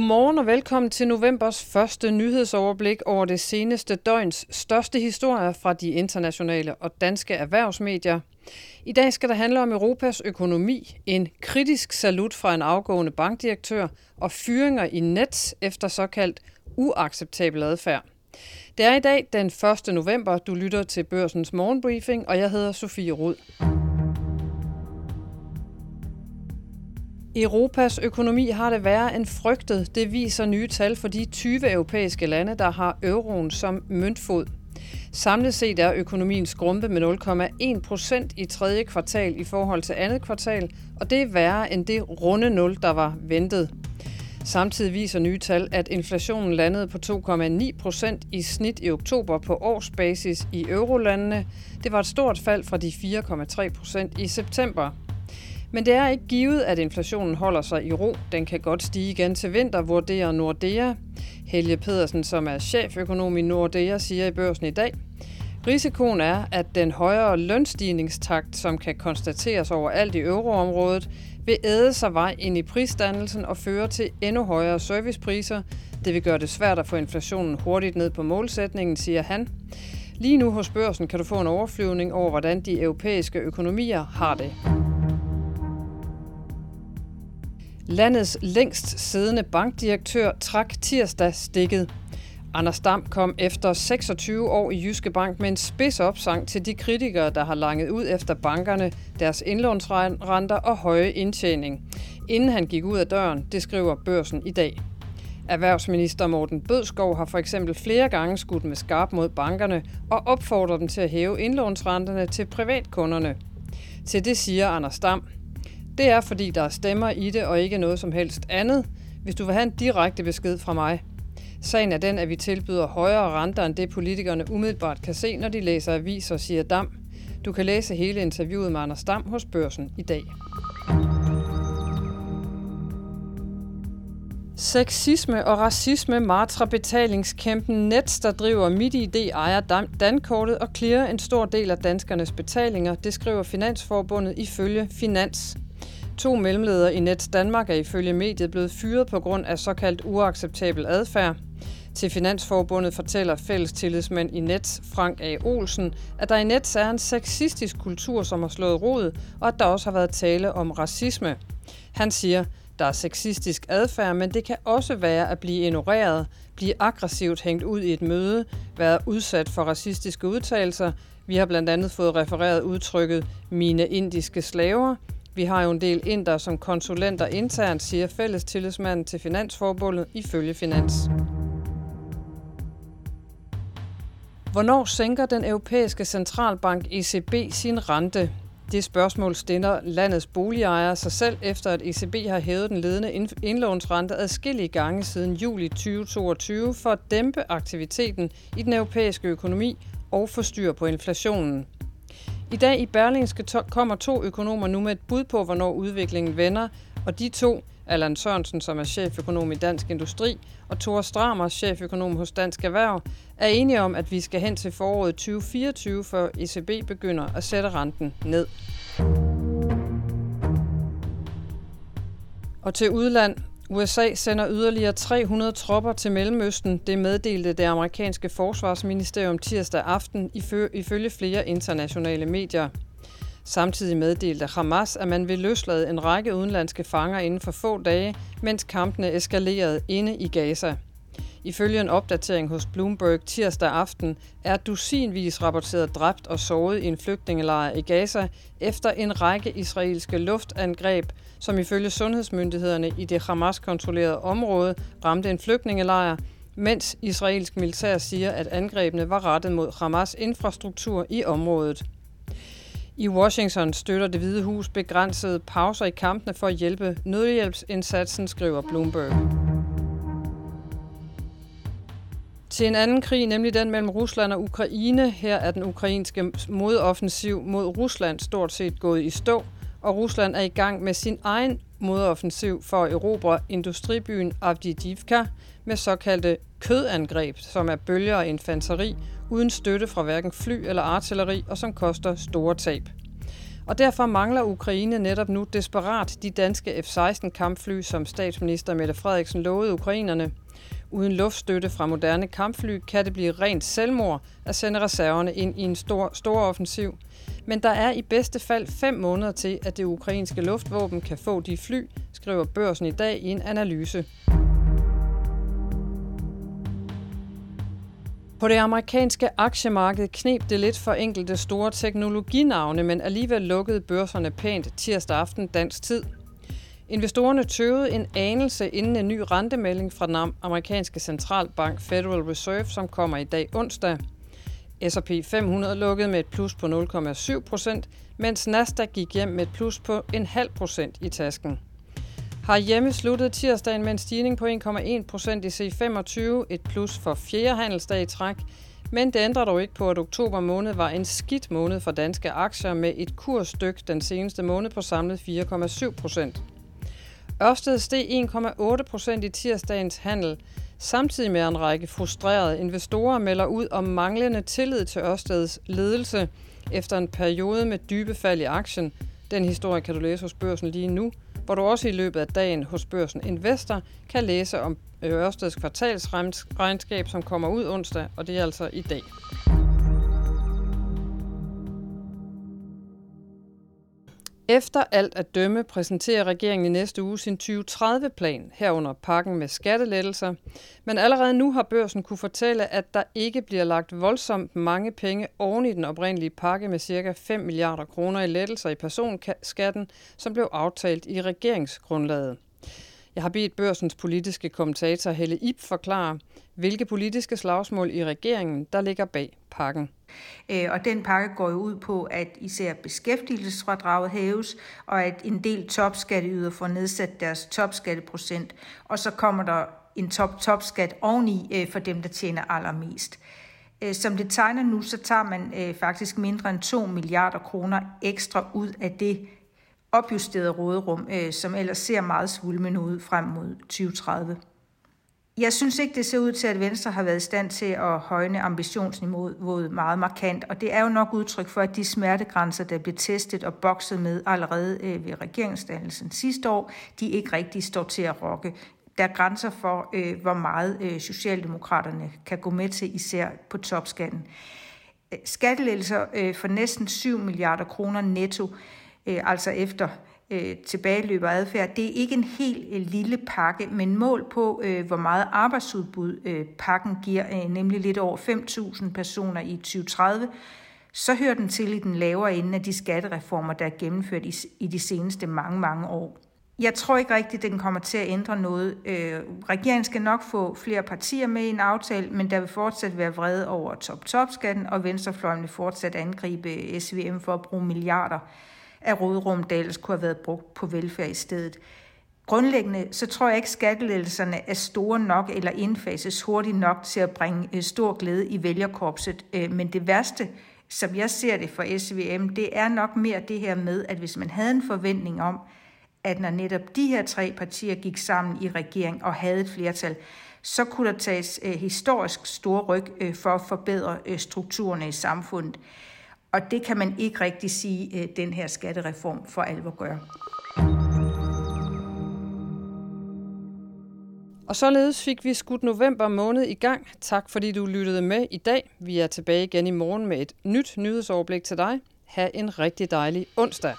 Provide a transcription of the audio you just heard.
Godmorgen og velkommen til novembers første nyhedsoverblik over det seneste døgns største historier fra de internationale og danske erhvervsmedier. I dag skal det handle om Europas økonomi, en kritisk salut fra en afgående bankdirektør og fyringer i net efter såkaldt uacceptabel adfærd. Det er i dag den 1. november, du lytter til Børsens morgenbriefing, og jeg hedder Sofie Rud. Europas økonomi har det værre end frygtet. Det viser nye tal for de 20 europæiske lande, der har euroen som møntfod. Samlet set er økonomien skrumpe med 0,1 procent i tredje kvartal i forhold til andet kvartal, og det er værre end det runde 0, der var ventet. Samtidig viser nye tal, at inflationen landede på 2,9 procent i snit i oktober på årsbasis i eurolandene. Det var et stort fald fra de 4,3 procent i september. Men det er ikke givet, at inflationen holder sig i ro. Den kan godt stige igen til vinter, vurderer Nordea. Helge Pedersen, som er cheføkonom i Nordea, siger i børsen i dag. Risikoen er, at den højere lønstigningstakt, som kan konstateres overalt i euroområdet, vil æde sig vej ind i prisdannelsen og føre til endnu højere servicepriser. Det vil gøre det svært at få inflationen hurtigt ned på målsætningen, siger han. Lige nu hos børsen kan du få en overflyvning over, hvordan de europæiske økonomier har det. Landets længst siddende bankdirektør trak tirsdag stikket. Anders Dam kom efter 26 år i Jyske Bank med en spids opsang til de kritikere, der har langet ud efter bankerne, deres indlånsrenter og høje indtjening. Inden han gik ud af døren, det skriver børsen i dag. Erhvervsminister Morten Bødskov har for eksempel flere gange skudt med skarp mod bankerne og opfordrer dem til at hæve indlånsrenterne til privatkunderne. Til det siger Anders Dam, det er, fordi der er stemmer i det, og ikke noget som helst andet. Hvis du vil have en direkte besked fra mig. Sagen er den, at vi tilbyder højere renter end det, politikerne umiddelbart kan se, når de læser aviser, siger Dam. Du kan læse hele interviewet med Anders Dam hos Børsen i dag. Sexisme og racisme martrer betalingskæmpen Nets, der driver MitID, ejer Dankortet og clearer en stor del af danskernes betalinger, det skriver Finansforbundet ifølge Finans. To mellemledere i Net Danmark er ifølge mediet blevet fyret på grund af såkaldt uacceptabel adfærd. Til Finansforbundet fortæller fællestillidsmand i Net, Frank A. Olsen, at der i Net er en sexistisk kultur, som har slået rod, og at der også har været tale om racisme. Han siger, der er sexistisk adfærd, men det kan også være at blive ignoreret, blive aggressivt hængt ud i et møde, være udsat for racistiske udtalelser. Vi har blandt andet fået refereret udtrykket mine indiske slaver, vi har jo en del inder som konsulenter internt, siger fælles tillidsmanden til Finansforbundet ifølge Finans. Hvornår sænker den europæiske centralbank ECB sin rente? Det spørgsmål stiller landets boligejere sig selv, efter at ECB har hævet den ledende indlånsrente adskillige gange siden juli 2022 for at dæmpe aktiviteten i den europæiske økonomi og få styr på inflationen. I dag i Berlingske kommer to økonomer nu med et bud på, hvornår udviklingen vender, og de to, Allan Sørensen, som er cheføkonom i Dansk Industri, og Thor Stramer, cheføkonom hos Dansk Erhverv, er enige om, at vi skal hen til foråret 2024, før ECB begynder at sætte renten ned. Og til udland. USA sender yderligere 300 tropper til Mellemøsten. Det meddelte det amerikanske forsvarsministerium tirsdag aften ifølge flere internationale medier. Samtidig meddelte Hamas, at man vil løslade en række udenlandske fanger inden for få dage, mens kampene eskalerede inde i Gaza. Ifølge en opdatering hos Bloomberg tirsdag aften er dusinvis rapporteret dræbt og såret i en flygtningelejr i Gaza efter en række israelske luftangreb, som ifølge sundhedsmyndighederne i det Hamas-kontrollerede område ramte en flygtningelejr, mens israelsk militær siger, at angrebene var rettet mod Hamas infrastruktur i området. I Washington støtter det hvide hus begrænsede pauser i kampene for at hjælpe nødhjælpsindsatsen, skriver Bloomberg. Til en anden krig, nemlig den mellem Rusland og Ukraine. Her er den ukrainske modoffensiv mod Rusland stort set gået i stå, og Rusland er i gang med sin egen modoffensiv for at erobre industribyen Avdiivka med såkaldte kødangreb, som er bølger og infanteri, uden støtte fra hverken fly eller artilleri, og som koster store tab. Og derfor mangler Ukraine netop nu desperat de danske F-16 kampfly, som statsminister Mette Frederiksen lovede ukrainerne. Uden luftstøtte fra moderne kampfly kan det blive rent selvmord at sende reserverne ind i en stor, stor offensiv. Men der er i bedste fald fem måneder til, at det ukrainske luftvåben kan få de fly, skriver børsen i dag i en analyse. På det amerikanske aktiemarked knep det lidt for enkelte store teknologinavne, men alligevel lukkede børserne pænt tirsdag aften dansk tid. Investorerne tøvede en anelse inden en ny rentemelding fra den amerikanske centralbank Federal Reserve, som kommer i dag onsdag. S&P 500 lukkede med et plus på 0,7 procent, mens Nasdaq gik hjem med et plus på en halv procent i tasken. Har hjemme sluttet tirsdagen med en stigning på 1,1 procent i C25, et plus for fjerde handelsdag i træk, men det ændrer dog ikke på, at oktober måned var en skidt måned for danske aktier med et kursstyk den seneste måned på samlet 4,7 procent. Ørsted steg 1,8 procent i tirsdagens handel, samtidig med en række frustrerede investorer melder ud om manglende tillid til Ørsteds ledelse efter en periode med dybe fald i aktien. Den historie kan du læse hos børsen lige nu, hvor du også i løbet af dagen hos børsen Investor kan læse om øh, Ørsteds kvartalsregnskab, som kommer ud onsdag, og det er altså i dag. Efter alt at dømme præsenterer regeringen i næste uge sin 2030-plan, herunder pakken med skattelettelser. Men allerede nu har børsen kunne fortælle, at der ikke bliver lagt voldsomt mange penge oven i den oprindelige pakke med ca. 5 milliarder kroner i lettelser i personskatten, som blev aftalt i regeringsgrundlaget. Jeg har bedt børsens politiske kommentator Helle Ip forklare, hvilke politiske slagsmål i regeringen, der ligger bag pakken. Øh, og den pakke går jo ud på, at især beskæftigelsesfradraget hæves, og at en del topskatteyder får nedsat deres topskatteprocent, og så kommer der en top-topskat oveni øh, for dem, der tjener allermest. Øh, som det tegner nu, så tager man faktisk mindre end 2 milliarder kroner ekstra ud af det opjusterede råderum, øh, som ellers ser meget svulmende ud frem mod 2030. Jeg synes ikke, det ser ud til, at Venstre har været i stand til at højne ambitionsniveauet meget markant, og det er jo nok udtryk for, at de smertegrænser, der blev testet og bokset med allerede øh, ved regeringsdannelsen sidste år, de ikke rigtig står til at rokke. Der er grænser for, øh, hvor meget Socialdemokraterne kan gå med til, især på topskatten. Skattelettelser for næsten 7 milliarder kroner netto, Øh, altså efter øh, tilbageløb og adfærd. Det er ikke en helt øh, lille pakke, men mål på, øh, hvor meget arbejdsudbud øh, pakken giver, øh, nemlig lidt over 5.000 personer i 2030, så hører den til i den lavere ende af de skattereformer, der er gennemført i, i de seneste mange, mange år. Jeg tror ikke rigtigt, at den kommer til at ændre noget. Øh, regeringen skal nok få flere partier med i en aftale, men der vil fortsat være vrede over top-top-skatten, og venstrefløjen vil fortsat angribe øh, SVM for at bruge milliarder af rådrum, der ellers kunne have været brugt på velfærd i stedet. Grundlæggende så tror jeg ikke, skattelettelserne er store nok eller indfases hurtigt nok til at bringe øh, stor glæde i vælgerkorpset. Øh, men det værste, som jeg ser det for SVM, det er nok mere det her med, at hvis man havde en forventning om, at når netop de her tre partier gik sammen i regering og havde et flertal, så kunne der tages øh, historisk store ryg for at forbedre strukturerne i samfundet. Og det kan man ikke rigtig sige, at den her skattereform for alvor gør. Og således fik vi skudt november måned i gang. Tak fordi du lyttede med i dag. Vi er tilbage igen i morgen med et nyt nyhedsoverblik til dig. Ha' en rigtig dejlig onsdag.